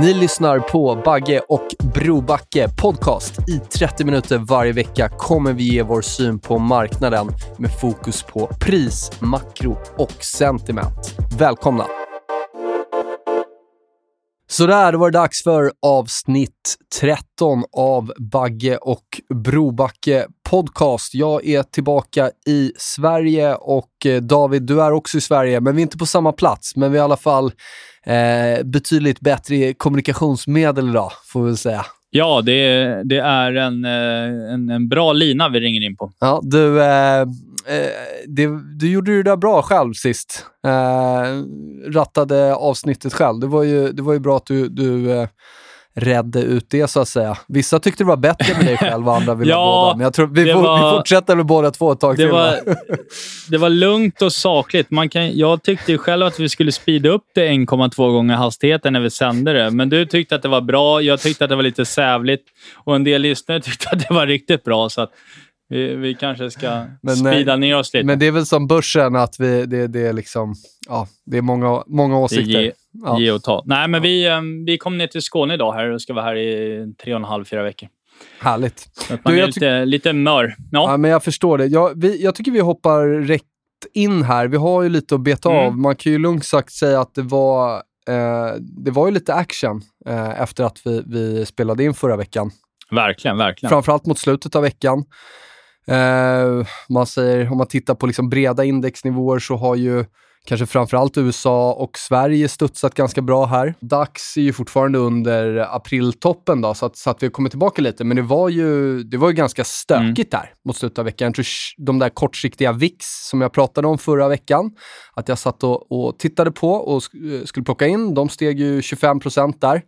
Ni lyssnar på Bagge och Brobacke podcast. I 30 minuter varje vecka kommer vi ge vår syn på marknaden med fokus på pris, makro och sentiment. Välkomna! Så där var det dags för avsnitt 13 av Bagge och Brobacke podcast. Jag är tillbaka i Sverige och eh, David, du är också i Sverige, men vi är inte på samma plats. Men vi har i alla fall eh, betydligt bättre kommunikationsmedel idag, får vi väl säga. Ja, det, det är en, eh, en, en bra lina vi ringer in på. Ja, du, eh, eh, det, du gjorde det där bra själv sist. Eh, rattade avsnittet själv. Det var ju, det var ju bra att du, du eh, redde ut det så att säga. Vissa tyckte det var bättre med dig själv och andra ville Ja, båda. Men jag tror vi, det var- vi fortsätter med båda två ett tag Det till. var, va? det var lugnt och sakligt. Man kan, jag tyckte ju själv att vi skulle speeda upp det 1,2 gånger hastigheten när vi sände det. Men du tyckte att det var bra. Jag tyckte att det var lite sävligt. Och en del lyssnare tyckte att det var riktigt bra. Så att vi, vi kanske ska Men, speeda eh, ner oss lite. Men det är väl som börsen, att vi, det, det är liksom, ja, det är många, många det åsikter. ge, Ja. ge och ta. Nej, men vi, eh, vi kom ner till Skåne idag här och ska vara här i tre och en halv, fyra veckor. Härligt. Så att man Du, är lite, lite mör. Ja. Ja, men jag förstår det. Jag, vi, jag tycker vi hoppar rätt in här. Vi har ju lite att beta Mm. av. Man kan ju lugnt sagt säga att det var, eh, det var ju lite action eh, efter att vi, vi spelade in förra veckan. Verkligen, verkligen. Framförallt mot slutet av veckan. Eh, man säger, om man tittar på liksom breda indexnivåer så har ju kanske framförallt USA och Sverige studsat ganska bra här. DAX är ju fortfarande under apriltoppen då, så att, så att vi kommit tillbaka lite. Men det var ju, det var ju ganska stökigt där mot slutet av veckan. Jag tror de där kortsiktiga VIX som jag pratade om förra veckan, att jag satt och, och tittade på och sk- skulle plocka in, de steg ju 25 procent där.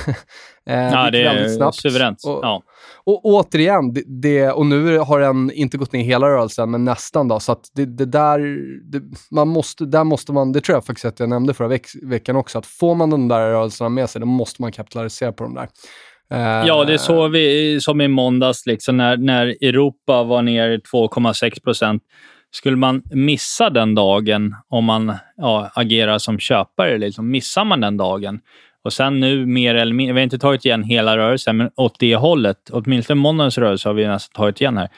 Eh, Ja, det är snabbt. suveränt. Och- Ja. och återigen, det, det, och nu har den inte gått ner hela rörelsen, men nästan då. Så att det, det där, man måste, där måste man, det tror jag faktiskt att jag nämnde förra veck, veckan också, att får man de där rörelserna med sig, då måste man kapitalisera på de där. Eh, Ja, det såg vi som i måndags, liksom, när, när Europa var ner 2,6 procent. Skulle man missa den dagen, om man ja, agerar som köpare, liksom, missar man den dagen och sen nu mer eller mindre, vi har inte tagit igen hela rörelsen, men åt det hållet, åtminstone måndagens rörelse har vi nästan tagit igen här.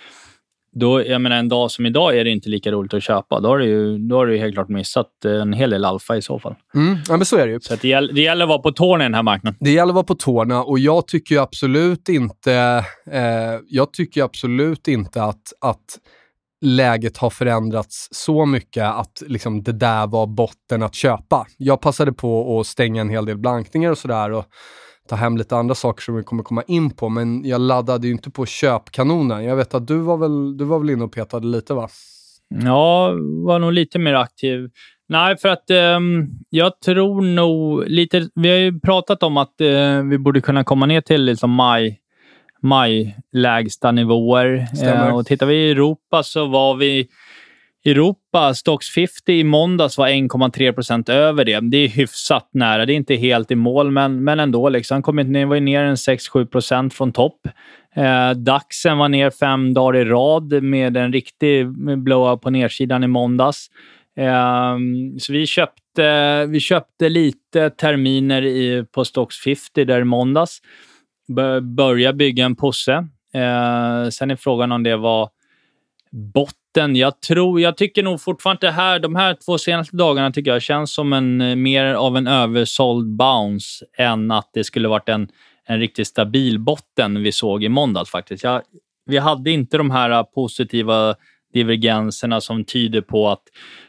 Då, jag menar, en dag som idag är det inte lika roligt att köpa. Då har du ju, då har du helt klart missat eh, en hel del alfa i så fall. Mm, ja, men så är det ju. Så det, gäller, det gäller att vara på tårna i den här marknaden. Det gäller att vara på tårna och jag tycker absolut inte, eh, jag tycker absolut inte att, att läget har förändrats så mycket att liksom, det där var botten att köpa. Jag passade på att stänga en hel del blankningar och sådär och ta hem lite andra saker som vi kommer komma in på, men jag laddade ju inte på köpkanonen. Jag vet att du var väl, du var väl inne och petade lite va? Ja, var nog lite mer aktiv. Nej, för att eh, jag tror nog lite... Vi har ju pratat om att eh, vi borde kunna komma ner till liksom maj, maj lägsta nivåer. Eh, och tittar vi i Europa så var vi... Europa, Stocks 50 i måndags var 1,3 procent över det. Det är hyfsat nära. Det är inte helt i mål, men, men ändå. Liksom. Kommit ner, var ner en 6-7 procent från topp. Eh, Daxen var ner fem dagar i rad med en riktig blow på nedsidan i måndags. Eh, så vi köpte, vi köpte lite terminer i, på Stocks 50 där i måndags. Bör, börja bygga en posse. Eh, sen är frågan om det var botten botten. Jag, tror, jag tycker nog fortfarande det här, de här två senaste dagarna tycker jag känns som en, eh, mer av en översåld bounce än att det skulle varit en, en riktigt stabil botten vi såg i måndags faktiskt. Jag, vi hade inte de här positiva divergenserna som tyder på att,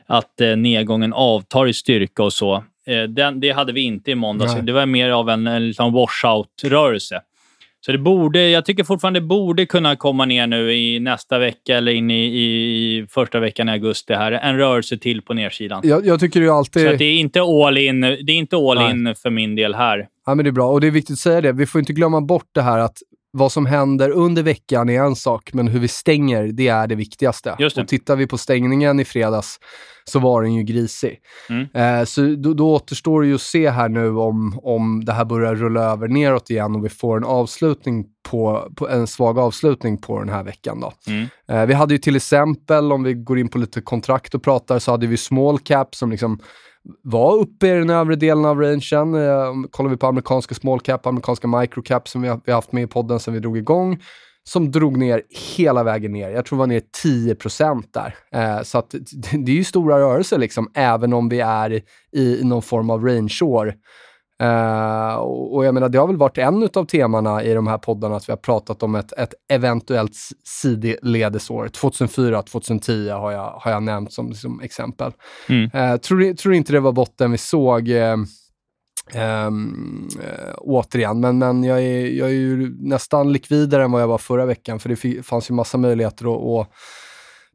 att eh, nedgången avtar i styrka och så. Eh, den, det hade vi inte i måndags. Det var mer av en, en liksom washout-rörelse. Så det borde, jag tycker fortfarande det borde kunna komma ner nu i nästa vecka eller in i, i första veckan i augusti. här. En rörelse till på nedsidan. Jag, jag tycker det alltid... Så det är inte all in, det är inte all in för min del här. Ja, men det är bra. Och det är viktigt att säga det. Vi får inte glömma bort det här att vad som händer under veckan är en sak, men hur vi stänger, det är det viktigaste. Just det. Och tittar vi på stängningen i fredags så var den ju grisig. Mm. Eh, så då, då återstår det ju att se här nu om, om det här börjar rulla över neråt igen och vi får en avslutning på, på en svag avslutning på den här veckan. Då. Mm. Eh, vi hade ju till exempel, om vi går in på lite kontrakt och pratar, så hade vi small cap som liksom var uppe i den övre delen av rangen. Eh, kollar vi på amerikanska small cap, amerikanska micro cap som vi har, haft med i podden sedan vi drog igång, som drog ner hela vägen ner. Jag tror det var ner 10 där. Eh, så att, det är ju stora rörelser liksom, även om vi är i, någon form av range-år. Uh, och jag menar, det har väl varit en av temana i de här poddarna att vi har pratat om ett, ett eventuellt sidledesår. 2004, 2010 har jag, har jag nämnt som, som exempel. Mm. Uh, tror, tror inte det var botten vi såg uh, Um, återigen, men, men jag, är, jag är ju nästan likvidare än vad jag var förra veckan, för det fanns ju massa möjligheter att, att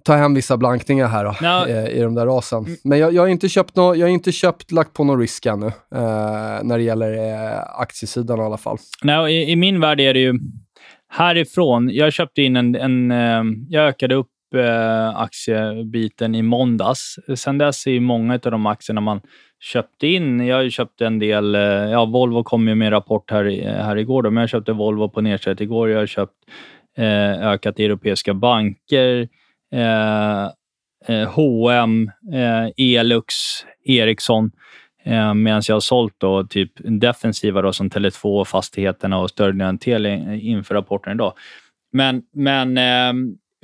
ta hem vissa blankningar här då, no. i, i de där rasen. Mm. Men jag, jag, har inte köpt no, jag har inte köpt, lagt på någon risk ännu, eh, när det gäller eh, aktiesidan i alla fall. No, i, i, min värld är det ju härifrån. Jag köpte in en, en eh, jag ökade upp eh, aktiebiten i måndags. Sen dess är många av de aktierna man köpte in. Jag har köpt en del, eh, ja Volvo kom ju med rapport här, här igår, då, men jag köpte Volvo på nedsätt igår. Jag har köpt eh, ökat europeiska banker Eh, eh, H&M, eh, Elux, Ericsson. Eh, Medan jag har sålt då, typ defensiva då, som Tele2, Fastigheterna och större Tele Telia inför rapporten idag. Men, men eh,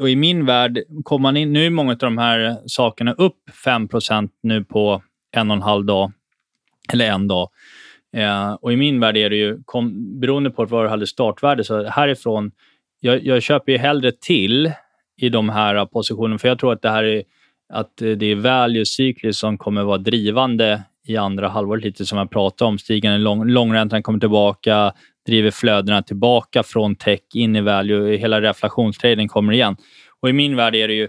och i min värld, kom man in, nu är många av de här sakerna upp 5% nu på en och en halv dag, eller en dag. Eh, och I min värld är det ju, kom, beroende på vad du hade startvärde, så härifrån, jag, jag köper ju hellre till i de här positionerna. För jag tror att det här är, att det är value cykler som kommer vara drivande i andra halvåret, lite som jag pratade om. Stigande lång, långräntan kommer tillbaka, driver flödena tillbaka från tech in i value. Hela reflationstraden kommer igen. Och I min värld är det ju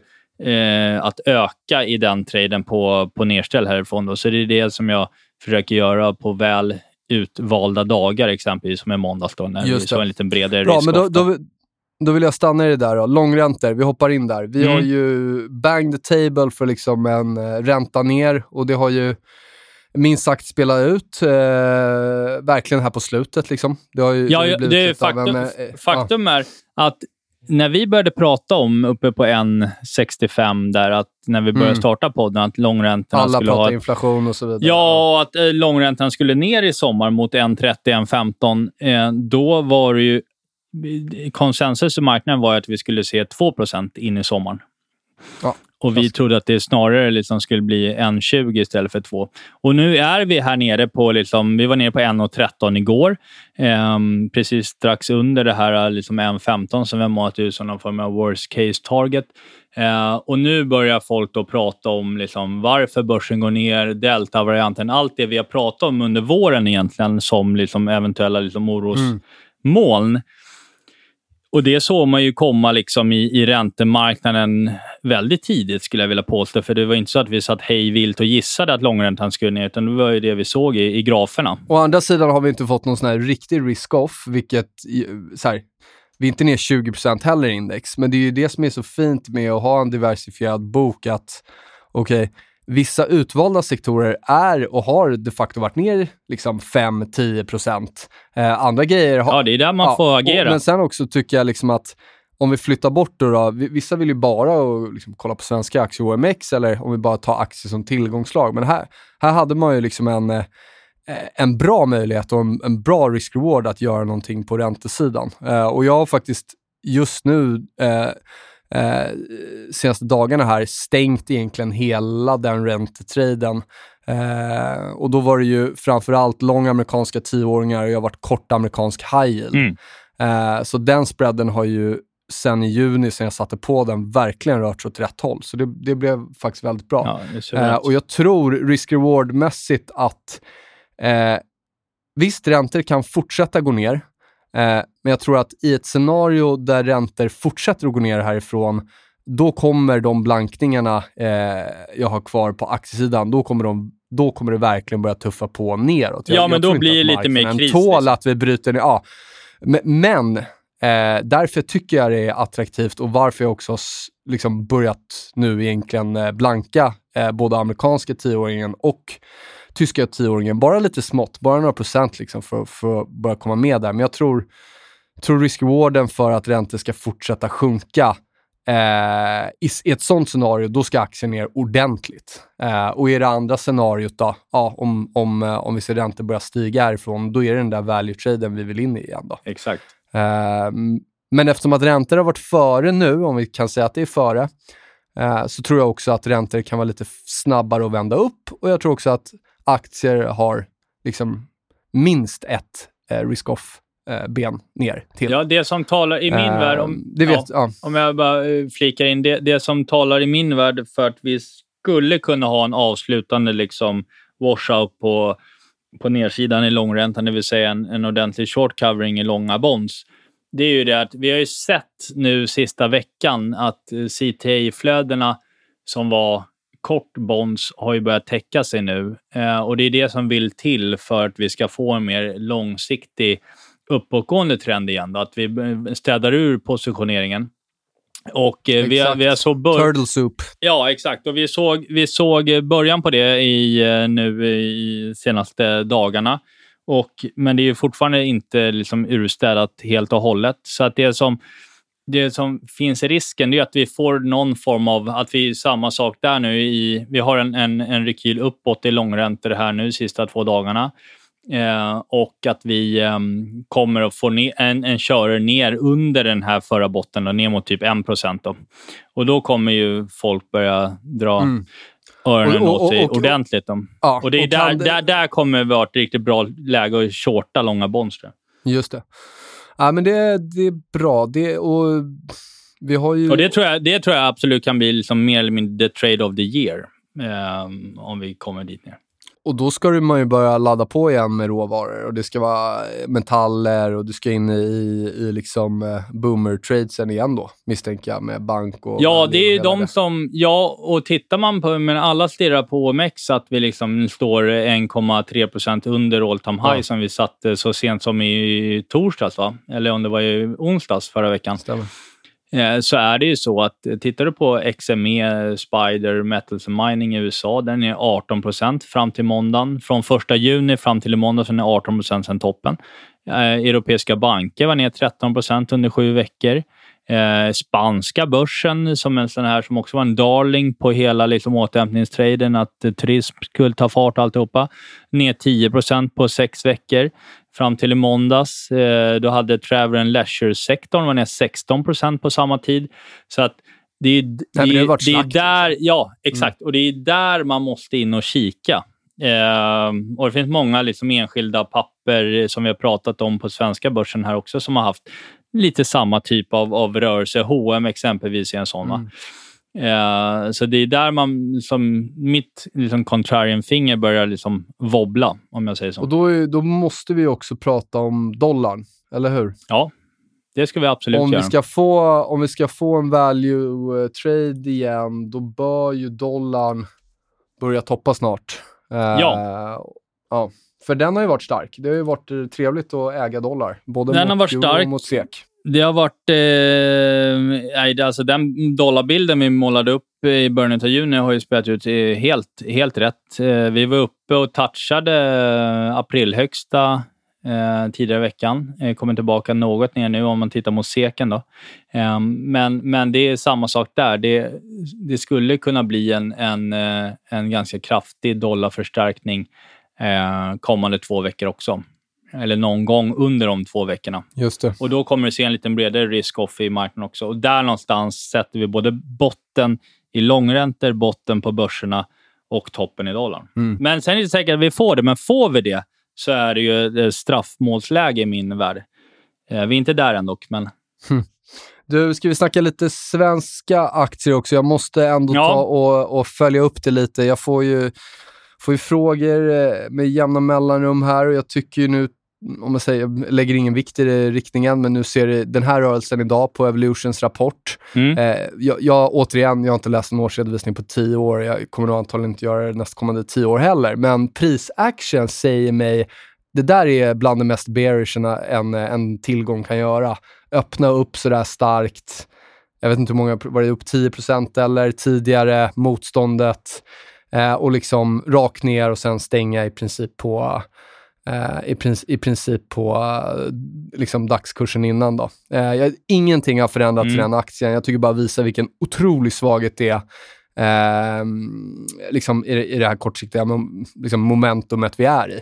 eh, att öka i den traden på, på nedställ härifrån. Då. Så det är det som jag försöker göra på väl utvalda dagar, exempelvis som i måndags då, när Just vi såg en liten bredare Bra, men då, då, då vill jag stanna i det där. Då. Långräntor, vi hoppar in där. Vi mm. har ju banged the table för liksom en uh, ränta ner och det har ju minst sagt spelat ut, uh, verkligen här på slutet. Liksom. Det har ju ja, det blivit det faktum, en, uh, faktum är att när vi började prata om uppe på 1,65 där, att när vi började mm. starta podden, att långräntorna Alla skulle ha... Alla inflation och så vidare. Ja, och att eh, långräntan skulle ner i sommar mot 1,30, 1,15. Eh, då var det ju konsensus i marknaden var att vi skulle se 2% in i sommaren. Ja, och vi trodde att det snarare liksom skulle bli 1,20 istället för 2. Och nu är vi här nere på, liksom, vi var nere på 1,13 igår. Eh, precis strax under det här liksom 1,15 som vi har målat ut som någon form av worst case target. Eh, och nu börjar folk då prata om liksom varför börsen går ner, delta-varianten, allt det vi har pratat om under våren egentligen som liksom eventuella liksom orosmoln. Mm. Och det såg man ju komma liksom i, i räntemarknaden väldigt tidigt, skulle jag vilja påstå. För det var inte så att vi satt hej vilt och gissade att långräntan skulle ner, utan det var ju det vi såg i, i graferna. Å andra sidan har vi inte fått någon sån här riktig risk-off, vilket så här, vi är inte ner 20% heller i index, men det är ju det som är så fint med att ha en diversifierad bok, att okej, okay, vissa utvalda sektorer är och har de facto varit ner liksom 5-10 procent. Eh, andra grejer har... Ja, det är där man ja, får agera. Och, men sen också tycker jag liksom att om vi flyttar bort då, då vissa vill ju bara och liksom kolla på svenska aktier, OMX, eller om vi bara tar aktier som tillgångslag. Men här, här hade man ju liksom en, eh, en bra möjlighet och en, en bra risk-reward att göra någonting på räntesidan. Eh, och jag har faktiskt just nu eh, eh, senaste dagarna här stängt egentligen hela den räntetraden. Eh, och då var det ju framförallt långa amerikanska tioåringar och jag har varit kort amerikansk high yield. Mm. Eh, så den spreaden har ju sen i juni, sen jag satte på den, verkligen rört sig åt rätt håll. Så det, det blev faktiskt väldigt bra. Ja, Eh, och jag tror risk-reward-mässigt att eh, visst, räntor kan fortsätta gå ner, eh, men jag tror att i ett scenario där räntor fortsätter att gå ner härifrån, då kommer de blankningarna eh, jag har kvar på aktiesidan, då kommer, de, då kommer det verkligen börja tuffa på neråt. Jag, Ja, men då blir det lite mer kris, tål liksom. att vi bryter ner. Ja. Men, eh, därför tycker jag det är attraktivt och varför jag också liksom börjat nu egentligen eh, blanka eh, både amerikanska tioåringen och tyska tioåringen. Bara lite smått, bara några procent liksom för, för att börja komma med där. Men jag tror, tror risk-rewarden för att räntor ska fortsätta sjunka Eh, i, I ett sånt scenario, då ska aktien ner ordentligt. Eh, och i det andra scenariot då, ja, om, om, eh, om vi ser räntor börja stiga härifrån, då är det den där value-traden vi vill in i igen. Då. Exakt. Eh, men eftersom att räntor har varit före nu, om vi kan säga att det är före, eh, så tror jag också att räntor kan vara lite snabbare att vända upp och jag tror också att aktier har liksom minst ett eh, risk-off eh, ben ner till. Ja, det som talar i min Eh, värld... Om, det vet, ja, ja. om jag bara eh, flikar in. Det, det som talar i min värld för att vi skulle kunna ha en avslutande liksom, washout på, på nedsidan i långräntan, det vill säga en, en ordentlig short covering i långa bonds. Det är ju det att vi har ju sett nu sista veckan att eh, CTA-flödena som var kort bonds har ju börjat täcka sig nu. Eh, och det är det som vill till för att vi ska få en mer långsiktig uppåtgående trend igen. Då, att vi städar ur positioneringen. Och eh, vi, har, vi har så bör- Turtle soup. Ja, exakt. Och vi såg, vi såg början på det i, eh, nu i senaste dagarna. Och, men det är ju fortfarande inte liksom urstädat helt och hållet. Så att det som, det som finns i risken är att vi får någon form av, att vi samma sak där nu. I, vi har en, en, en rekyl uppåt i långräntor här nu sista två dagarna. Eh, och att vi ehm, kommer att få ner, en, en körare ner under den här förra botten, då, ner mot typ 1 Då. Och då kommer ju folk börja dra Mm. öronen Och- och- åt sig och- och- ordentligt. Då. Ja, Och det är och där, det- där, där kommer det vara ett riktigt bra läge att shorta långa bonds. Just det. Ja, men det, det är bra. Det, och vi har ju... Och det tror, jag, det tror jag absolut kan bli liksom mer eller mindre the trade of the year. eh, om vi kommer dit ner. Och då ska man ju börja ladda på igen med råvaror och det ska vara metaller och du ska in i, i liksom eh, boomer-tradesen igen då, misstänker jag, med bank och... Ja, det är ju de det. som... Ja, och tittar man på... Men alla stirrar på OMX att vi liksom står 1,3 procent under all time high Ja. som vi satte så sent som i torsdags, va? Eller om det var i onsdags förra veckan. Stämmer. Eh, så är det ju så att eh, tittar du på XME, Spider, Metals and Mining i USA, den är 18 fram till måndagen. Från 1 juni fram till i måndag så är den 18 sen toppen. Eh, europeiska banker var ner 13 under sju veckor. Eh, spanska börsen, som en sån här som också var en darling på hela liksom, återhämtningstraden, att eh, turism skulle ta fart och alltihopa, ner 10 procent på sex veckor. Fram till i måndags, eh, då hade travel and leisure-sektorn var ner 16 procent på samma tid. Så att det är, det, det varit det är snack, liksom. där, ja, exakt. Och det är där man måste in och kika. Eh, och Det finns många liksom enskilda papper som vi har pratat om på svenska börsen här också som har haft lite samma typ av, av rörelse. H&M exempelvis är en sån. va? Eh, så det är där man, som mitt liksom contrarian finger börjar liksom wobbla, om jag säger så. Och då, är, då måste vi också prata om dollarn, eller hur? Ja, det ska vi absolut Om göra. vi, ska få, om vi ska få en value eh, trade igen, då bör ju dollarn börja toppa snart. Eh, ja. För den har ju varit stark. Det har ju varit eh, trevligt att äga dollar. Både Den mot har varit euro stark. och mot SEK. Det har varit... Eh, nej, alltså den dollarbilden vi målade upp i början av juni har ju spelat ut eh, helt, helt rätt. Eh, vi var uppe och touchade aprilhögsta eh, tidigare i veckan. Eh, kommer tillbaka något ner nu om man tittar mot seken. Då. Eh, men, men det är samma sak där. Det, det skulle kunna bli en, en, en ganska kraftig dollarförstärkning eh, kommande två veckor också. eller någon gång under de två veckorna. Just det. Och Då kommer du se en lite bredare risk-off i marknaden också. Och Där någonstans sätter vi både botten i långräntor, botten på börserna och toppen i dollarn. Mm. Men sen är det inte säkert att vi får det, men får vi det så är det ju straffmålsläge i min värld. Eh, Vi är inte där än dock, men Du, ska vi snacka lite svenska aktier också? Jag måste ändå Ja. ta och, och följa upp det lite. Jag får ju, får ju frågor eh, med jämna mellanrum här och jag tycker ju nu, om jag säger, jag lägger ingen vikt i det riktningen, men nu ser det, den här rörelsen idag på Evolutions rapport. Mm. Eh, jag, jag, återigen, jag har inte läst en årsredovisning på tio år. Jag kommer nog antagligen inte göra det nästkommande tio år heller. Men prisaction säger mig, det där är bland det mest bearish en, en tillgång kan göra. Öppna upp sådär starkt. Jag vet inte hur många, var det upp 10% eller tidigare, motståndet. Eh, och liksom rakt ner och sen stänga i princip på eh, i, princip, i princip på eh, liksom dagskursen innan. Då. Eh, jag, ingenting har förändrats i Mm. den aktien. Jag tycker bara visar vilken otrolig svaghet det är eh, liksom i, i det här kortsiktiga liksom momentumet vi är i.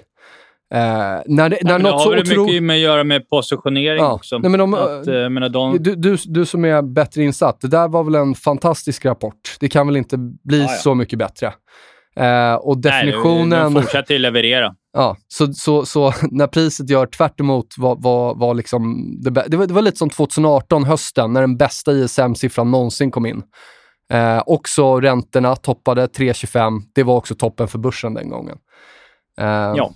Eh, när det, när Ja, det något har så väl otro... mycket med att göra med positionering Ja. också. Nej, men de- att, jag menar, de, Du, du, du som är bättre insatt, det där var väl en fantastisk rapport. Det kan väl inte bli Ja, ja. så mycket bättre. Eh, och nej, definitionen... de fortsätter ju leverera. Ja, så, så, så när priset gör tvärt emot vad, vad, vad liksom det, det, var, det var lite som 2018, hösten, när den bästa ISM-siffran någonsin kom in. Eh, också räntorna toppade 3,25. Det var också toppen för börsen den gången. Eh, Ja.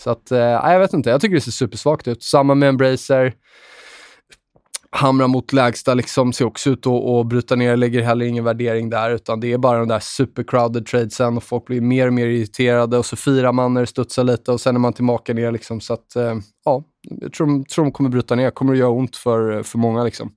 Så att, eh, jag vet inte. Jag tycker det ser supersvagt ut. Samma med Embracer. Hamrar mot lägsta, liksom, ser också ut att att bryta ner, lägger heller ingen värdering där, utan det är bara de där supercrowded tradesen och folk blir mer och mer irriterade och så firar man när det studsar lite och sen är man tillbaka ner. Liksom, så att, eh, ja, jag tror, de- tror de kommer bryta ner. kommer att göra ont för, för många liksom,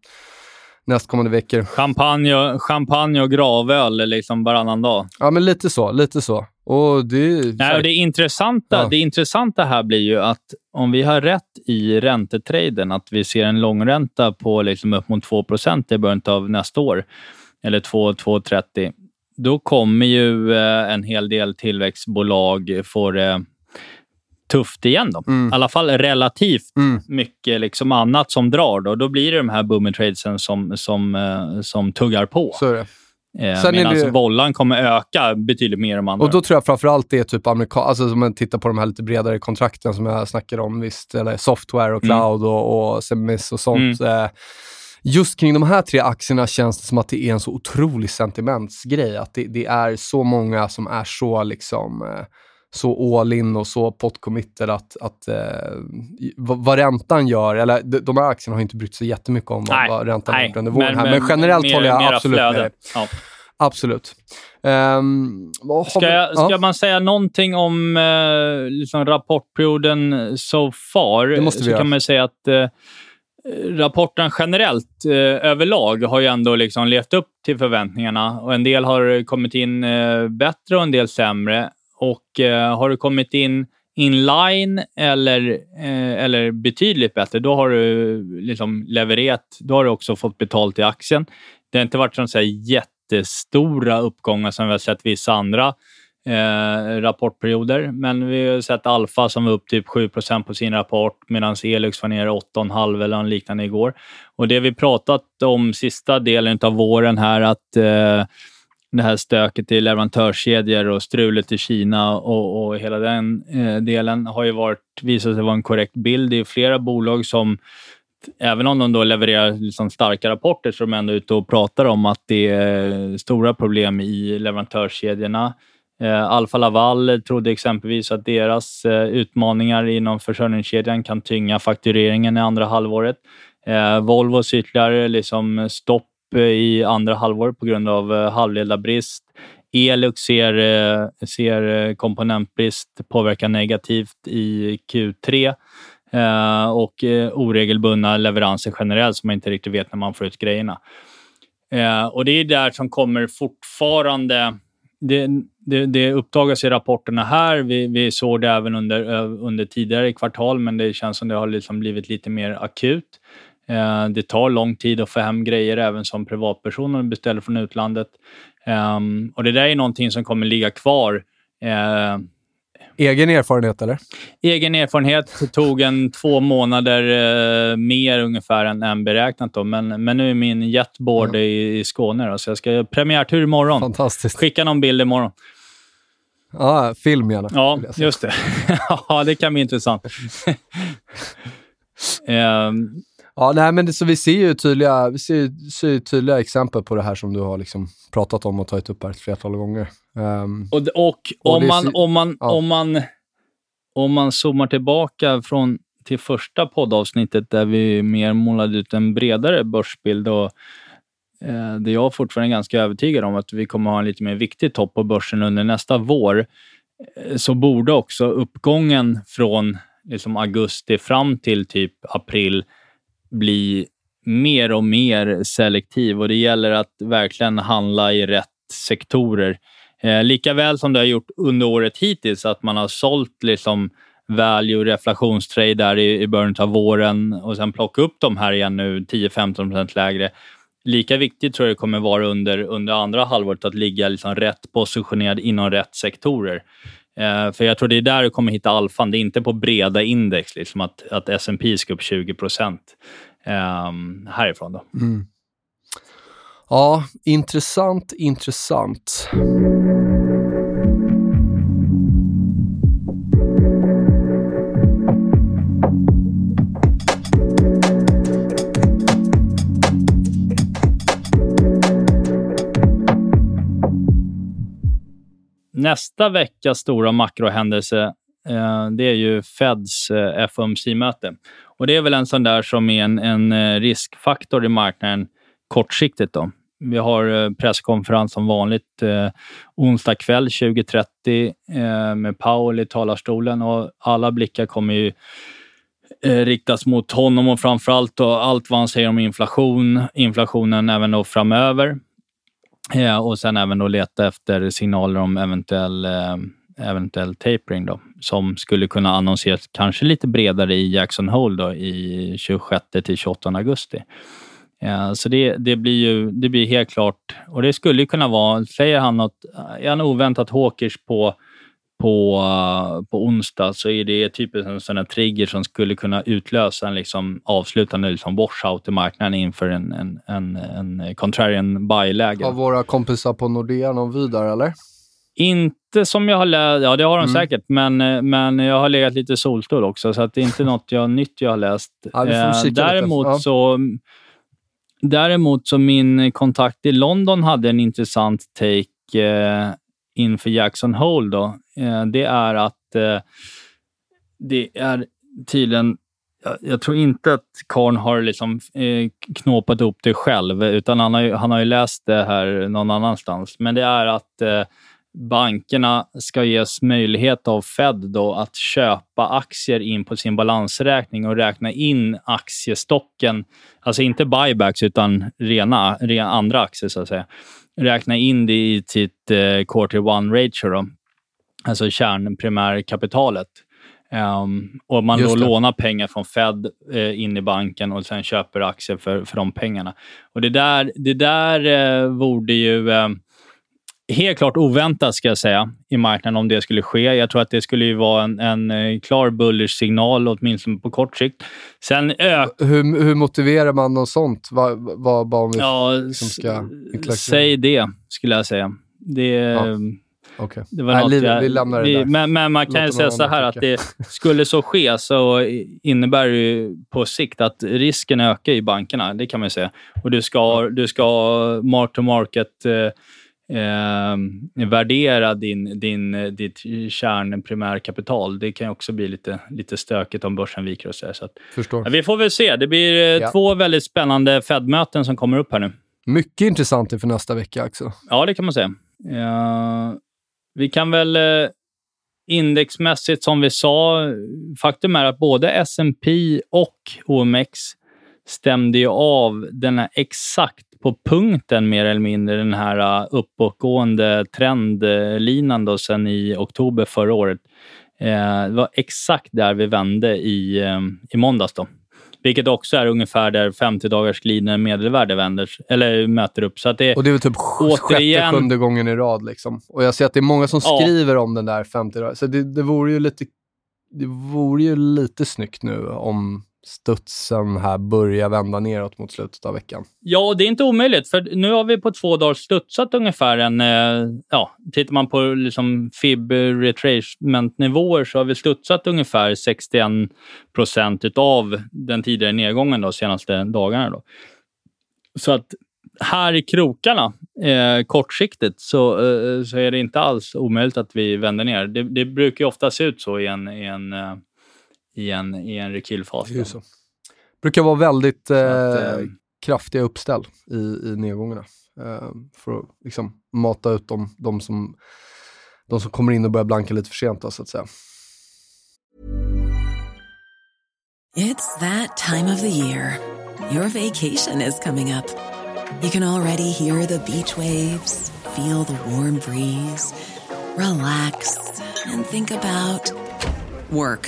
nästkommande veckor. Champagne och, champagne och gravöl liksom varannan dag. Ja, men lite så. Lite så. Och det, Nej, och det, intressanta, Ja. det intressanta här blir ju att om vi har rätt i räntetraden, att vi ser en långränta på liksom upp mot 2% i början av nästa år, eller 2-2,30, då kommer ju eh, en hel del tillväxtbolag få det tufft igen. Då. Mm. I alla fall relativt Mm. mycket liksom annat som drar. Då, då blir det de här booming tradesen som, som, eh, som tuggar på. så. Eh, Medan det- vollan kommer öka betydligt mer än andra. Och då tror jag framförallt det är typ amerikan, alltså om man tittar på de här lite bredare kontrakten som jag snackade om, visst, eller software och Mm. cloud och, och semis och sånt. Eh, just kring de här tre aktierna känns det som att det är en så otrolig sentimentsgrej. Att det, det är så många som är så liksom eh, så all in och så pot-committed att, att eh, vad, räntan gör, eller de, här aktierna har inte brytt sig jättemycket om vad, Nej, vad räntan har gjort under våren här. Men, generellt mer- håller jag absolut med flöde. dig. Ja. Absolut. Um, Ska, jag, ska ja. man säga någonting om eh, liksom rapportperioden so far, Det måste vi så göra. kan man säga att eh, rapporten generellt eh, överlag har ju ändå liksom levt upp till förväntningarna. Och En del har kommit in eh, bättre och en del sämre. Och eh, Har du kommit in inline eller, eh, eller betydligt bättre, då har du eh, liksom levererat. Då har du också fått betalt i aktien. Det har inte varit sån så här jättestora uppgångar som vi har sett vissa andra eh, rapportperioder. Men vi har sett Alfa som var upp typ 7% på sin rapport medan Elux var ner 8,5 eller något liknande igår. Och det vi pratat om sista delen av våren här att eh, det här stöket i leverantörskedjor och strulet i Kina och, och hela den eh, delen har ju varit, visat sig vara en korrekt bild. Det är flera bolag som Även om de då levererar liksom starka rapporter så är de ändå ute och pratar om att det är stora problem i leverantörskedjorna. Eh, Alfa Laval trodde exempelvis att deras eh, utmaningar inom försörjningskedjan kan tynga faktureringen i andra halvåret. Eh, Volvos ytterligare liksom stopp Eh, i andra halvåret på grund av eh, halvledarbrist. Elux ser, eh, ser komponentbrist påverka negativt i Q3 och oregelbundna leveranser generellt som man inte riktigt vet när man får ut grejerna. Och Det är där som kommer fortfarande... Det, det, det uppdagas i rapporterna här. Vi, vi såg det även under, under tidigare kvartal, men det känns som det har liksom blivit lite mer akut. Eh, det tar lång tid att få hem grejer även som privatperson om du beställer från utlandet. Ehm, och Det där är någonting som kommer ligga kvar eh, Egen erfarenhet, eller? Egen erfarenhet. Det tog en två månader eh, mer ungefär än, än beräknat. Då. Men, men nu är min jetboard Ja. i, i Skåne, då, så jag ska göra premiärtur imorgon. Fantastiskt. Skicka någon bild imorgon. Ja, film gärna. Ja, just det. ja, det kan bli intressant. Ehm, Ja, nej, men det, så vi ser ju tydliga, vi ser, ser tydliga exempel på det här som du har liksom pratat om och tagit upp här ett flertal gånger. Ehm, Och, och, Och om, det man, om, man, ja. om, man, om man zoomar tillbaka från, till första poddavsnittet där vi mer målade ut en bredare börsbild och eh, där jag fortfarande är ganska övertygad om att vi kommer ha en lite mer viktig topp på börsen under nästa vår, eh, så borde också uppgången från liksom augusti fram till typ april bli mer och mer selektiv och det gäller att verkligen handla i rätt sektorer. Eh, lika väl som det har gjort under året hittills, att man har sålt liksom value reflationstrade där i, i början av våren och sen plocka upp dem här igen nu 10-15% lägre. Lika viktigt tror jag det kommer vara under, under andra halvåret att ligga liksom rätt positionerad inom rätt sektorer. Eh, för jag tror det är där du kommer hitta alfan. Det är inte på breda index, liksom att, att S&P ska upp 20 procent eh, härifrån. Då. Mm. ja, intressant, intressant. Nästa veckas stora makrohändelse eh, det är ju Feds eh, FOMC-möte. Och Det är väl en sån där som är en, en eh, riskfaktor i marknaden kortsiktigt. Då. Vi har presskonferens som vanligt eh, onsdag kväll 20.30 eh, med Powell i talarstolen och alla blickar kommer ju eh, riktas mot honom och framförallt då allt vad han säger om inflation, inflationen även då framöver. Ja, och sen även då leta efter signaler om eventuell, eh, eventuell tapering då, som skulle kunna annonseras kanske lite bredare i Jackson Hole då, i 26 till 28 augusti. Ja, så det, det, blir ju det blir helt klart, och det skulle ju kunna vara, säger han något, är han oväntat hawkish på, på, eh, på onsdag så är det typiskt en sån här trigger som skulle kunna utlösa en liksom avslutande liksom washout i marknaden inför en, en, en, en contrarian buy-läge. Har våra kompisar på Nordea någon vy där, eller? Inte som jag har läst, ja det har de Mm. säkert, men, eh, men jag har legat lite solstol också, så det är inte något jag, nytt jag har läst. Ja, Eh, däremot, Ja. så, däremot så min kontakt i London hade en intressant take inför Jackson Hole. Då. Eh, det är att eh, det är tydligen jag, tror inte att Karn har liksom, eh, knåpat ihop det själv, utan han har, ju, han har ju läst det här någon annanstans. Men det är att eh, bankerna ska ges möjlighet av Fed då att köpa aktier in på sin balansräkning och räkna in aktiestocken, alltså inte buybacks utan rena, rena andra aktier så att säga. Räkna in det i sitt eh, quarter one ratio, då. alltså kärnprimärkapitalet. Um, och man Just då det. lånar pengar från Fed eh, in i banken och sen köper aktier för, för de pengarna. Och Det där, det där eh, vore ju eh, helt klart oväntat, ska jag säga, i marknaden om det skulle ske. Jag tror att det skulle ju vara en, en eh, klar bullish signal, åtminstone på kort sikt. Sen Hur, hur motiverar man något sånt? Vad, vad, vad om vi... Ja, som ska säg det, skulle jag säga. Det, Ja. Okej. det var Nej, något vi- jag, vi lämnar det där. Men, men man kan Låter ju säga så här att det skulle så ske så innebär det ju på sikt att risken ökar i bankerna. Det kan man ju säga. Och du ska, du ska mark to market eh, eh, värdera din, din, ditt kärnprimärkapital. Det kan ju också bli lite, lite stökigt om börsen viker och så. här. så att, Förstår. vi får väl se. Det blir eh, Ja. två väldigt spännande Fed-möten som kommer upp här nu. Mycket intressant inför nästa vecka också. Ja, det kan man säga. Ja, vi kan väl eh, indexmässigt, som vi sa, faktum är att både S&P och OMX stämde ju av den här exakt på punkten mer eller mindre, den här uh, uppåtgående trendlinan då sen i oktober förra året. Eh, det var exakt där vi vände i, eh, i måndags. Då. Vilket också är ungefär där 50 dagars glidande medelvärde vänder, eller möter upp. Så att det, Och det är väl typ Återigen- sjätte, sjunde gången i rad. Liksom. Och jag ser att det är många som Ja. skriver om den där 50 dagar. Så det, det vore ju lite det vore ju lite snyggt nu om studsen här börjar vända neråt mot slutet av veckan. Ja, det är inte omöjligt. För nu har vi på två dagar studsat ungefär en... Eh, ja, tittar man på liksom fib retracement-nivåer så har vi studsat ungefär 61 procent av den tidigare nedgången de senaste dagarna. Då. Så att här i krokarna, eh, kortsiktigt, så, eh, så är det inte alls omöjligt att vi vänder ner. Det, det brukar ju ofta se ut så i en, i en, eh, i en, i en rekylfas. Det brukar vara väldigt att, eh, kraftiga uppställ i, i nedgångarna. Eh, för att liksom mata ut de, de, som, de som kommer in och börjar blanka lite för sent, då, så att säga. It's that time of the year. Your vacation is coming up. You can already hear the beach waves, feel the warm breeze, relax, and think about work.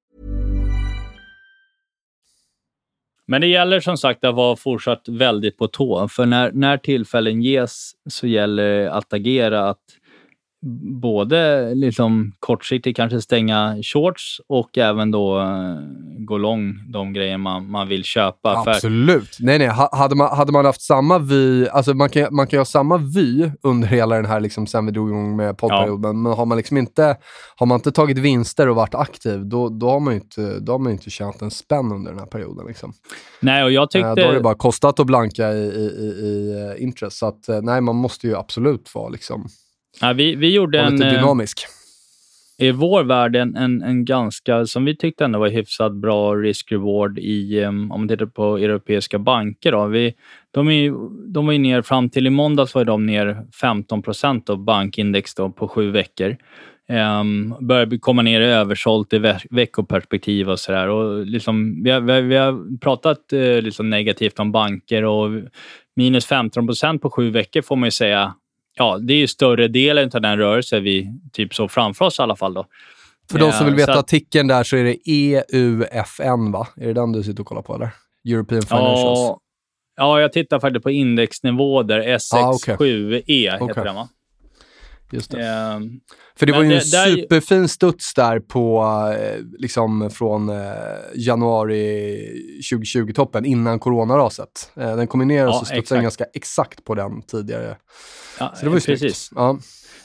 Men det gäller som sagt att vara fortsatt väldigt på tå. För när, när tillfällen ges så gäller det att agera att både liksom kortsiktigt kanske stänga shorts och även då eh, gå lång de grejer man, man vill köpa. För, Absolut. Nej, nej. Ha- Hade man, hade man haft samma vy, alltså man kan, man kan ha samma vy under hela den här, liksom, sen vi drog igång med poddperioden, men har man liksom inte, har man inte tagit vinster och varit aktiv, då, då, har man ju inte, då har man inte tjänat en spänn under den här perioden. Liksom. nej, och jag Eh, tyckte... Då har det bara kostat att blanka i, i, i, i eh, interest. Så att, eh, nej, man måste ju absolut vara, liksom, ja, vi, vi gjorde en... lite eh, dynamisk. i vår värld en, en, en ganska, som vi tyckte ändå var hyfsat bra risk-reward i, om man tittar på europeiska banker. Då. Vi, de, är, de var ju ner, fram till i måndags var de ner 15 procent av bankindex då, på sju veckor. Um, börjar komma ner i översålt i ve- veckoperspektiv och sådär. Och liksom, vi, har, vi, har, vi har pratat eh, liksom negativt om banker och minus 15 procent på sju veckor får man ju säga Ja, det är ju större delen av den rörelse vi typ så framför oss i alla fall. Då. För de som vill veta så att- artikeln där så är det EUFN, va? Är det den du sitter och kollar på, eller? European Financials. Ja, ja, jag tittar faktiskt på indexnivå där. S67E heter Okej. den va? Just det. Ehm, För det var ju en det- där- superfin studs där på, eh, liksom från eh, januari 2020-toppen innan coronaraset. Eh, den kom ner och Ja, så studsade den ganska exakt på den tidigare. ja, Så det var ju precis. Ja.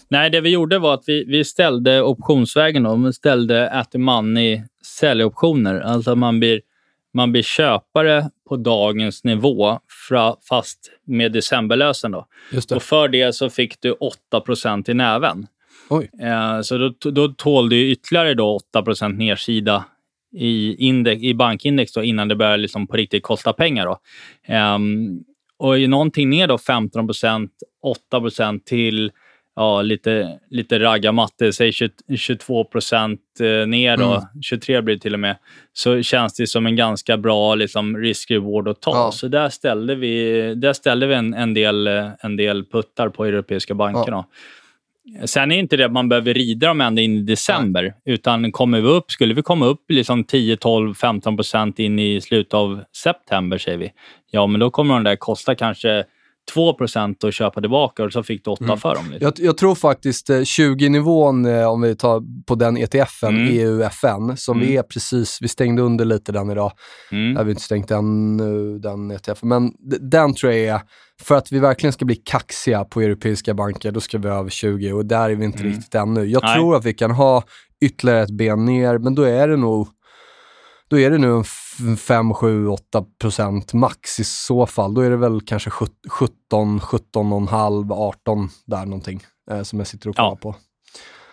Nej, det vi gjorde var att vi, vi ställde optionsvägen. Då. Vi ställde at the money säljoptioner. Alltså man blir, man blir köpare på dagens nivå fast med decemberlösen. Då. Och för det så fick du 8% i näven. Oj. Eh, så då, då tål du ytterligare då 8% nedsida i, index, i bankindex då, innan det börjar liksom på riktigt kosta pengar. Då. Ehm, och är någonting ner då 15% 8% till ja, lite, lite raggarmatte, säg 20, 22 procent eh, ner då, Mm. 23 blir det till och med, så känns det som en ganska bra liksom, risk-reward att ta. Ja. Så där ställde vi, där ställde vi en, en, del, en del puttar på europeiska bankerna. Sen är inte det att man behöver rida dem ända in i december, utan kommer vi upp, skulle vi komma upp liksom 10, 12, 15 procent in i slutet av september, säger vi, ja, men då kommer de där kosta kanske 2 procent att köpa tillbaka och så fick du 8 Mm. för dem. Liksom. Jag, jag tror faktiskt eh, 20-nivån, eh, om vi tar på den ETFen, Mm. EUFN, som vi är precis, vi stängde under lite den idag. Mm. Jag har vi inte stängt den nu, den ETFen. Men d- den tror jag är, för att vi verkligen ska bli kaxiga på europeiska banker, då ska vi över 20 och där är vi inte riktigt ännu. Jag Nej. tror att vi kan ha ytterligare ett ben ner, men då är det nog då är det nu en f- 5, 7, 8 procent max i så fall. Då är det väl kanske 17, 17,5, 18 där någonting eh, som jag sitter och kollar Ja. på.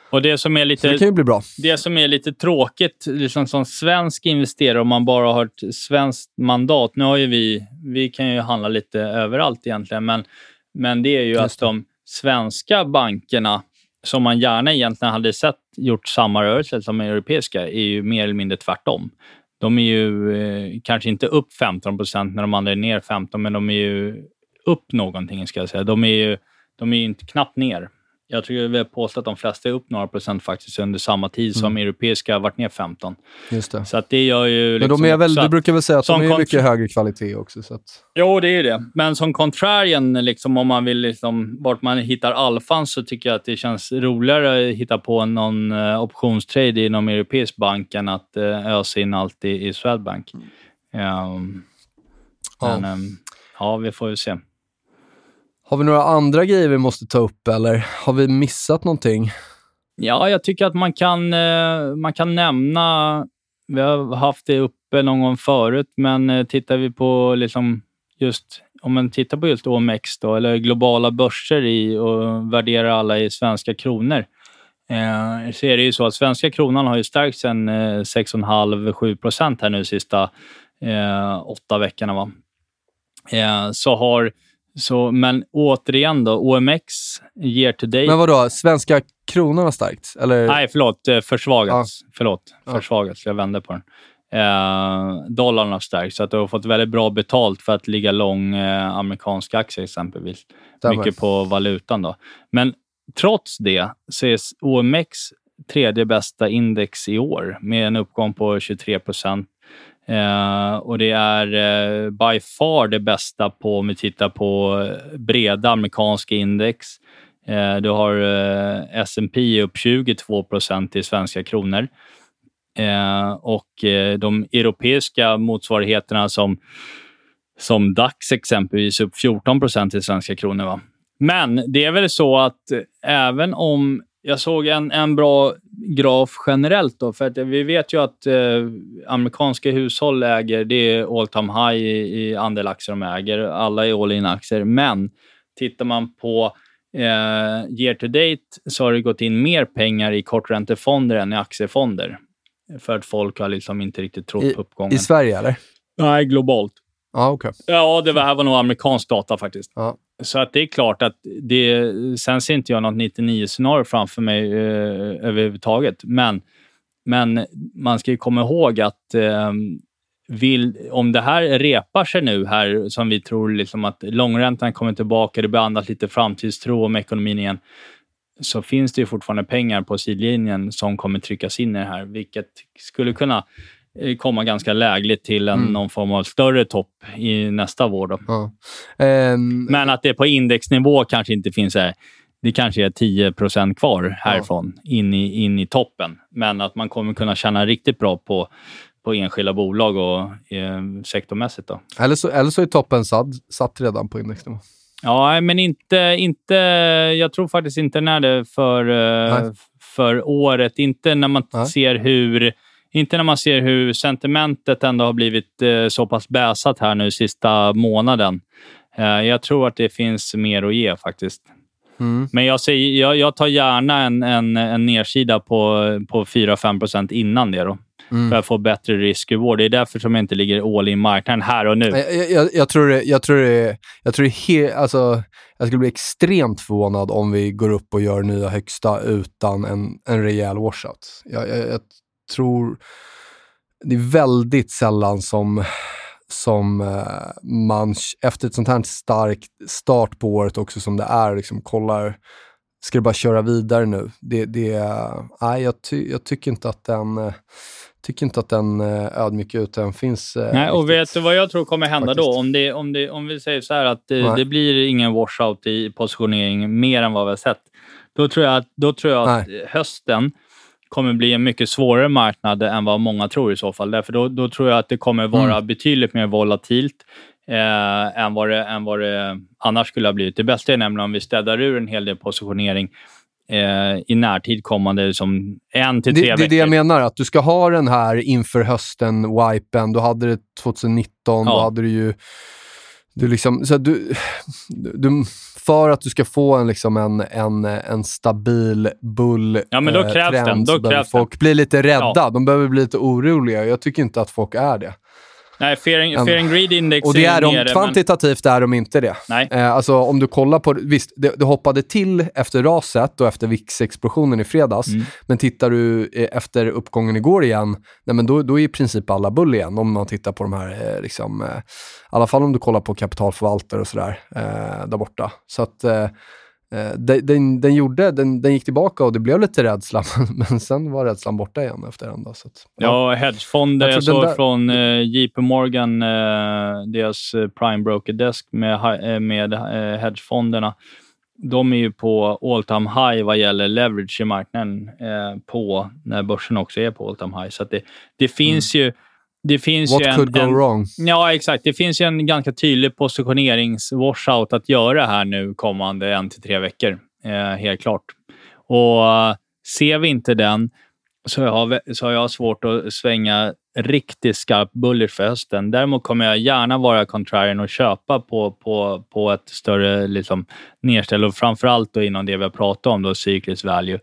Och det som är Så lite... det kan ju bli bra. Det som är lite tråkigt liksom som svensk investerare, om man bara har ett svenskt mandat. Nu har ju vi, vi kan ju handla lite överallt egentligen, men, men det är ju Just att de svenska bankerna, som man gärna egentligen hade sett gjort samma rörelse som de europeiska, är ju mer eller mindre tvärtom. De är ju eh, kanske inte upp 15 procent när de andra är ner 15, men de är ju upp någonting, ska jag säga. De är ju, de är ju inte knappt ner. Jag tror jag vill påstå att de flesta är upp några procent faktiskt under samma tid som europeiska har varit ner 15. Just det. Så att det gör ju... Men Liksom de är väl, du brukar väl säga att de är mycket högre kvalitet också. Så att, Jo, det är ju det. Men som contrarian, liksom, om man vill liksom, vart man hittar alfan, så tycker jag att det känns roligare att hitta på någon uh, optionstrade i någon europeisk bank än att uh, ösa in allt i, i Swedbank. Ehm, Ja. Men ehm, ja, vi får ju se har vi några andra grejer vi måste ta upp eller har vi missat någonting? Ja, jag tycker att man kan, eh, man kan nämna, vi har haft det uppe någon gång förut, men eh, tittar vi på liksom just, om man tittar på just OMX då, eller globala börser i och värderar alla i svenska kronor, eh, så är det ju så att svenska kronan har ju stärkts eh, en eh, 6,5-7 procent här nu de sista eh, åtta veckorna. Va? Eh, så har, så, men återigen då, OMX year to date Men vadå, svenska kronan har stärkt? Eller? Nej, förlåt. eh, Försvagats. Förlåt. Ja. Försvagats. Jag vände på den. Eh, dollarn har stärkt, så att du har fått väldigt bra betalt för att ligga lång eh, amerikanska aktier exempelvis. Stämmer. Mycket på valutan då. Men trots det så är OMX tredje bästa index i år med en uppgång på 23 procent. Eh, och det är eh, by far det bästa på, om vi tittar på breda amerikanska index. Eh, du har eh, S&P upp 22 procent i svenska kronor. Eh, och eh, de europeiska motsvarigheterna som, som DAX exempelvis upp 14 procent i svenska kronor. Va? Men det är väl så att eh, även om jag såg en, en bra graf generellt, då, för att vi vet ju att eh, amerikanska hushåll äger, det är all time high i, i andel aktier de äger. Alla är all in aktier, men tittar man på eh, year to date så har det gått in mer pengar i korträntefonder än i aktiefonder. För att folk har liksom inte riktigt trott I, på uppgången. I Sverige eller? Nej, globalt. Ja, okej. Ja, det var, här var nog amerikansk data faktiskt. Ja. Så att det är klart att det... Sen ser inte jag något 99-scenario framför mig eh, överhuvudtaget. Men, men man ska ju komma ihåg att eh, vill, om det här repar sig nu här, som vi tror liksom att långräntan kommer tillbaka, det beandas lite framtidstro om ekonomin igen, så finns det ju fortfarande pengar på sidlinjen som kommer tryckas in i det här, vilket skulle kunna komma ganska lägligt till en, Mm. någon form av större topp i nästa vår. Ja. Ehm, Men att det på indexnivå kanske inte finns här. Det kanske är 10% kvar härifrån in, i, in i toppen. Men att man kommer kunna tjäna riktigt bra på, på enskilda bolag och eh, sektormässigt. Då. eller, så, eller så är toppen satt, satt redan på indexnivå. Ja, men inte, inte... Jag tror faktiskt inte när det för, eh, Nej. för året. Inte när man Nej. ser hur... Inte när man ser hur sentimentet ändå har blivit eh, så pass bäsat här nu sista månaden. Eh, jag tror att det finns mer att ge faktiskt. Mm. Men jag, säger, jag, jag tar gärna en, en, en nedsida på, på 4-5% innan det. Då, Mm. För att få bättre risk-reward. Det är därför som jag inte ligger all in marknaden här och nu. Jag, jag- jag, tror det, jag tror det, jag tror det he, alltså, jag skulle bli extremt förvånad om vi går upp och gör nya högsta utan en, en rejäl washout. Jag, jag tror det är väldigt sällan som, som eh, man efter ett sånt här starkt start på året också som det är, liksom kollar, ska det bara köra vidare nu? Det, det, nej, jag, ty, jag tycker inte att den tycker inte att den eh, ödmjukheten finns. eh, Nej, och riktigt. vet du vad jag tror kommer hända då? faktiskt. Om, det, om, det, om vi säger så här att det, det blir ingen washout i positionering mer än vad vi har sett. Då tror jag att, då tror jag att hösten kommer bli en mycket svårare marknad än vad många tror i så fall. Därför då, då tror jag att det kommer vara Mm. betydligt mer volatilt eh, än, vad det, än vad det annars skulle ha blivit. Det bästa är nämligen om vi städar ur en hel del positionering eh, i närtid kommande som en till Det, tre det är veckor. det jag menar, att du ska ha den här inför hösten, wipen. Du hade det 2019, då Ja. hade du ju... Du liksom, så att du, du, för att du ska få en, liksom en, en, en stabil bull Ja, men då eh, krävs trend den. Då krävs den. folk bli lite rädda. Ja. De behöver bli lite oroliga. Jag tycker inte att folk är det. Nej, fear, and- fear and greed index Och det är de, nere, men- kvantitativt är de inte det. Nej. Eh, alltså om du kollar på, visst, det, det hoppade till efter raset och efter VIX-explosionen i fredags. Mm. Men tittar du eh, efter uppgången igår igen, nej, men då, då är i princip alla bull igen. Om man tittar på de här, eh, liksom, eh, i alla fall om du kollar på kapitalförvaltare och sådär eh, där borta. Så att eh, den, den, den, gjorde, den, den gick tillbaka och det blev lite rädsla, men, sen var rädslan borta igen efter en dag. Så att, Ja, hedgefonder. Jag Jag, såg där- från eh, JP Morgan, eh, deras eh, prime broker desk med, eh, med eh, hedgefonderna. De är ju på all time high vad gäller leverage i marknaden eh, på när börsen också är på all time high. Så att det, det finns ju det finns. What ju en, could go en, wrong? Ja, exakt. Det finns ju en ganska tydlig positionerings-washout att göra här nu kommande en till tre veckor. Eh, helt klart. Och eh, ser vi inte den så har, så har jag svårt att svänga riktigt skarpt bullish för hösten. Däremot kommer jag gärna vara contrarian och köpa på, på, på ett större liksom, nedställ och framförallt då inom det vi har pratat om, då, cyclisk value.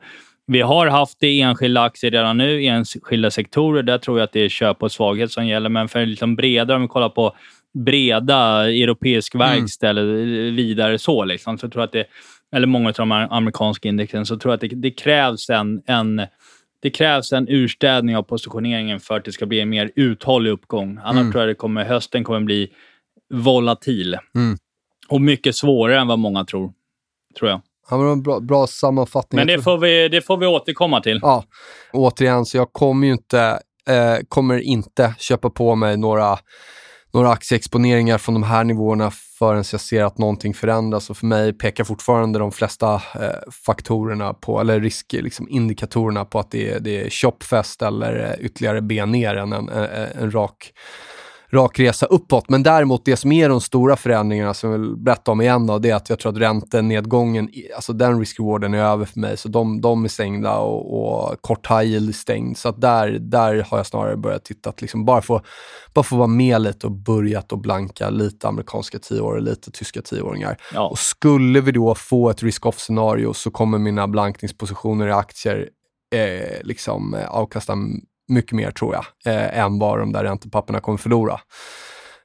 Vi har haft det i enskilda aktier redan nu, i enskilda sektorer. Där tror jag att det är köp och svaghet som gäller. Men för liksom bredare, om vi kollar på breda europeisk verkstad eller vidare så, liksom, så tror jag att det, eller många av de amerikanska indexen, så tror jag att det, det krävs en, en det krävs en urstädning av positioneringen för att det ska bli en mer uthållig uppgång. Annars Mm. tror jag det kommer, hösten kommer bli volatil. Mm. Och mycket svårare än vad många tror. Tror jag. Det var en bra, bra sammanfattning. Men det får vi, det får vi återkomma till. Ja, återigen, så jag kommer ju inte, eh, kommer inte köpa på mig några, några aktieexponeringar från de här nivåerna förrän jag ser att någonting förändras. Och för mig pekar fortfarande de flesta eh, faktorerna på, eller risk, liksom indikatorerna på att det är, det är shopfest eller eh, ytterligare ben ner än en, en, en rak rak resa uppåt. Men däremot det som är de stora förändringarna som jag vill berätta om igen då, det är att jag tror att räntenedgången, alltså den risk-rewarden är över för mig. Så de, de är stängda och, och kort high yield är stängd. Så där, där har jag snarare börjat titta, att liksom bara få, bara få vara med lite och börjat att blanka lite amerikanska tioåringar, lite tyska tioåringar. Ja. Och skulle vi då få ett risk-off-scenario så kommer mina blankningspositioner i aktier eh, liksom eh, avkasta mycket mer tror jag, eh, än vad de där räntepapperna kommer förlora.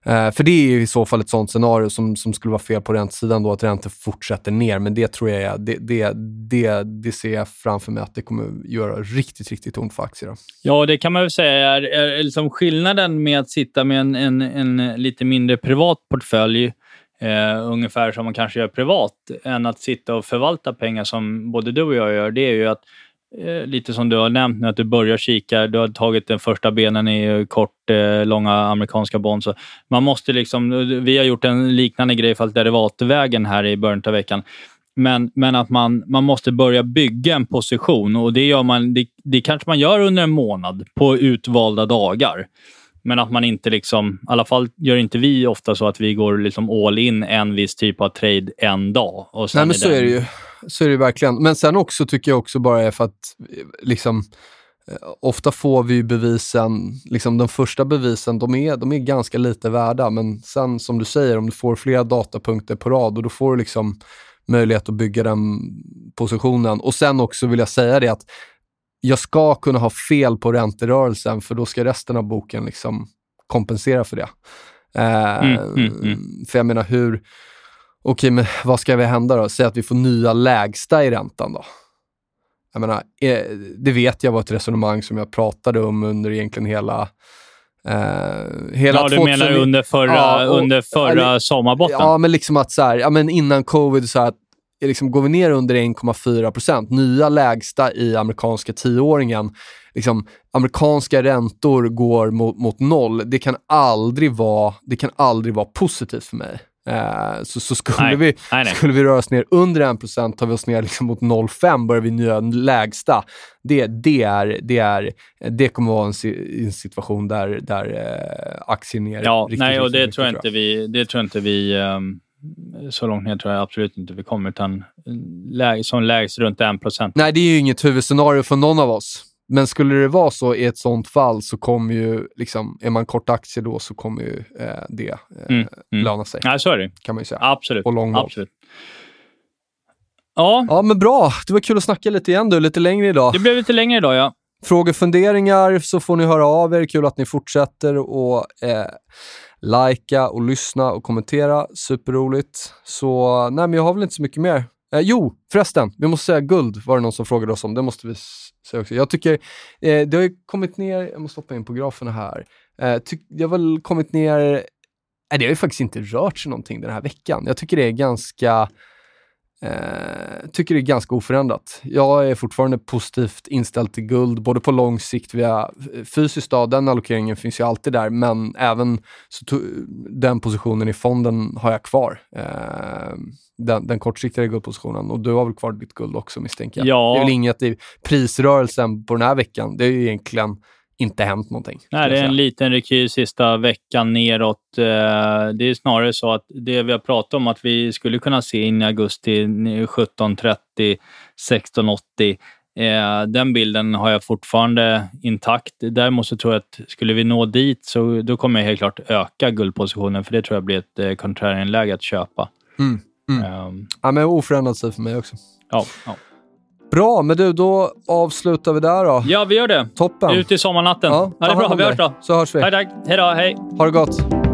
Eh, för det är ju i så fall ett sånt scenario som, som skulle vara fel på räntesidan då, att räntor fortsätter ner. Men det tror jag, är- det, det, det, det ser jag framför mig att det kommer göra riktigt, riktigt ont för aktier. Då. Ja, det kan man väl säga är, är liksom skillnaden med att sitta med en, en, en lite mindre privat portfölj, eh, ungefär som man kanske gör privat, än att sitta och förvalta pengar som både du och jag gör. Det är ju att eh, lite som du har nämnt nu, att du börjar kika. Du har tagit den första benen i kort, eh, långa amerikanska bond. Så man måste liksom, vi har gjort en liknande grej fast derivatvägen här i början av veckan. Men, men att man, man måste börja bygga en position och det, gör man, det, det kanske man gör under en månad på utvalda dagar. Men att man inte liksom, i alla fall gör inte vi ofta så att vi går liksom all in en viss typ av trade en dag. Och sen Nej, men så den- är det ju. Så är det verkligen. Men sen också tycker jag också bara är för att eh, liksom eh, Ofta får vi ju bevisen, liksom de första bevisen, de är, de är ganska lite värda. Men sen som du säger, om du får flera datapunkter på rad och då får du liksom möjlighet att bygga den positionen. Och sen också vill jag säga det att jag ska kunna ha fel på ränterörelsen för då ska resten av boken liksom kompensera för det. Eh, Mm, mm, mm. För jag menar hur, okej men vad ska vi hända då? Säg att vi får nya lägsta i räntan då. Jag menar, eh, det vet jag var ett resonemang som jag pratade om under egentligen hela Eh, hela Ja, du 2000 menar under förra, Ja, och- under förra eller- sommarbotten? Ja, men liksom att så här, ja, men innan covid, så här, att, liksom, går vi ner under 1,4 procent, nya lägsta i amerikanska tioåringen, liksom, amerikanska räntor går mot, mot noll. Det kan aldrig vara, det kan aldrig vara positivt för mig. Eh, så, så skulle, Nej, vi, nej, nej. skulle vi röra oss ner under 1 procent, tar vi oss ner liksom mot 0,5 börjar vi nya lägsta. Det, det, är, det, är, det kommer vara en, en situation där, där eh, aktier ner Ja, riktigt, nej, och riktigt det mycket, tror jag inte vi... Det tror inte vi ehm, så långt ner tror jag absolut inte vi kommer, utan lä som lägst runt 1 procent. Nej, det är ju inget huvudscenario för någon av oss. Men skulle det vara så i ett sånt fall så kommer ju, liksom, är man kort aktie då så kommer ju eh, det eh, Mm, mm. löna sig. Nej, så är det. Kan man ju säga. Absolut. På lång absolut. Ja, Ja, men bra. Det var kul att snacka lite igen du, lite längre idag. det blev lite längre idag, ja. Frågor, funderingar så får ni höra av er. Kul att ni fortsätter och eh, likea och lyssna och kommentera. Superroligt. Så nej, men jag har väl inte så mycket mer. Eh, jo, förresten, vi måste säga guld var det någon som frågade oss om. Det måste vi säga också. Jag tycker eh, det har ju kommit ner, jag måste hoppa in på graferna här. Eh, det har väl kommit ner, nej, det har ju faktiskt inte rört sig någonting den här veckan. Jag tycker det är ganska Eh, tycker det är ganska oförändrat. Jag är fortfarande positivt inställd till guld, både på lång sikt via fysiskt, då, den allokeringen finns ju alltid där, men även så den positionen i fonden har jag kvar. Eh, den, den kortsiktiga guldpositionen. Och du har väl kvar ditt guld också misstänker jag? Ja. Det är väl inget i prisrörelsen på den här veckan. Det har ju egentligen inte hänt någonting. Nej, det är en liten rekyl sista veckan neråt. Eh, Det är snarare så att det vi har pratat om att vi skulle kunna se in i augusti 17.30, 16.80. Eh, den bilden har jag fortfarande intakt. Däremot så tror jag att skulle vi nå dit så då kommer jag helt klart öka guldpositionen för det tror jag blir ett eh, contrarian-läge att köpa. Mm, mm. Ehm, Ja, men oförändrad sig för mig också. ja, ja. Bra, men du, då avslutar vi där då. ja, vi gör det. Toppen. Ut i sommarnatten. Ja, det är ta bra. Vi hörs då. Så hörs vi. Tack, tack. Hej då. Hej. Ha det gott.